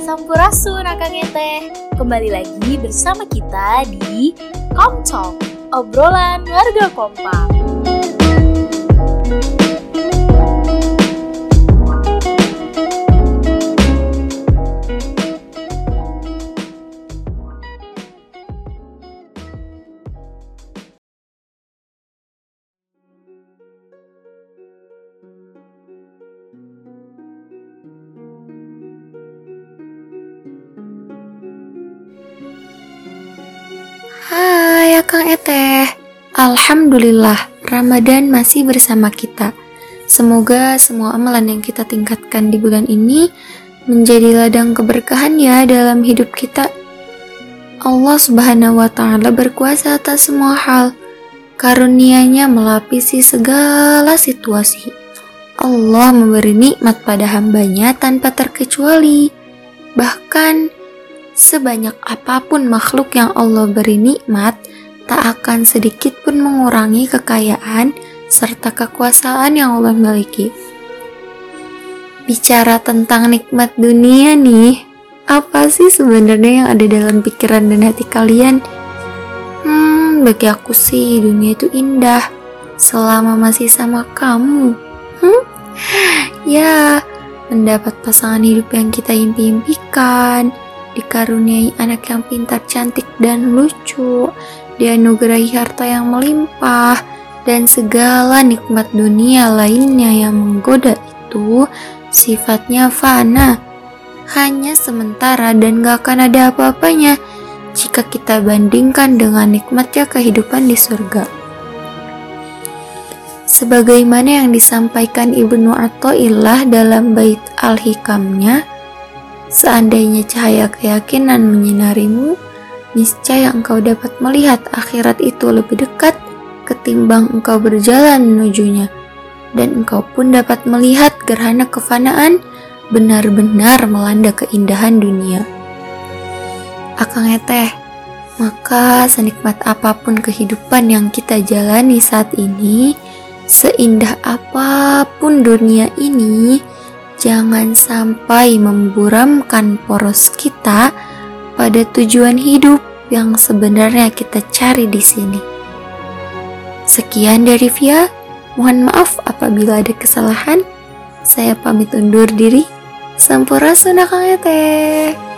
Sampurasun Akang Teh Kembali lagi bersama kita di Talk Obrolan warga kompak Hai Akang Eteh Alhamdulillah Ramadan masih bersama kita. Semoga semua amalan yang kita tingkatkan di bulan ini Menjadi ladang keberkahan ya dalam hidup kita. Allah subhanahu wa ta'ala berkuasa atas semua hal. Karunianya melapisi segala situasi. Allah memberi nikmat pada hambanya tanpa terkecuali. Bahkan Sebanyak apa pun makhluk yang Allah beri nikmat, tak akan sedikit pun mengurangi kekayaan serta kekuasaan yang Allah miliki. Bicara tentang nikmat dunia nih, apa sih sebenarnya yang ada dalam pikiran dan hati kalian? Hmm, bagi aku sih dunia itu indah selama masih sama kamu. Hmm? Ya, mendapat pasangan hidup yang kita impi-impikan, dikaruniai anak yang pintar, cantik, dan lucu, dianugerahi harta yang melimpah, dan segala nikmat dunia lainnya yang menggoda itu. Sifatnya fana, hanya sementara dan gak akan ada apa-apanya jika kita bandingkan dengan nikmatnya kehidupan di surga. Sebagaimana yang disampaikan Ibnu Athaillah dalam bait al-hikamnya, Seandainya cahaya keyakinan menyinarimu, niscaya engkau dapat melihat akhirat itu lebih dekat ketimbang engkau berjalan menujunya, dan engkau pun dapat melihat gerhana kefanaan benar-benar melanda keindahan dunia. Akang Eteh, maka senikmat apa pun kehidupan yang kita jalani saat ini, seindah apa pun dunia ini, jangan sampai memburamkan poros kita pada tujuan hidup yang sebenarnya kita cari di sini. Sekian dari Via, mohon maaf apabila ada kesalahan. Saya pamit undur diri. Sampurasun Teh.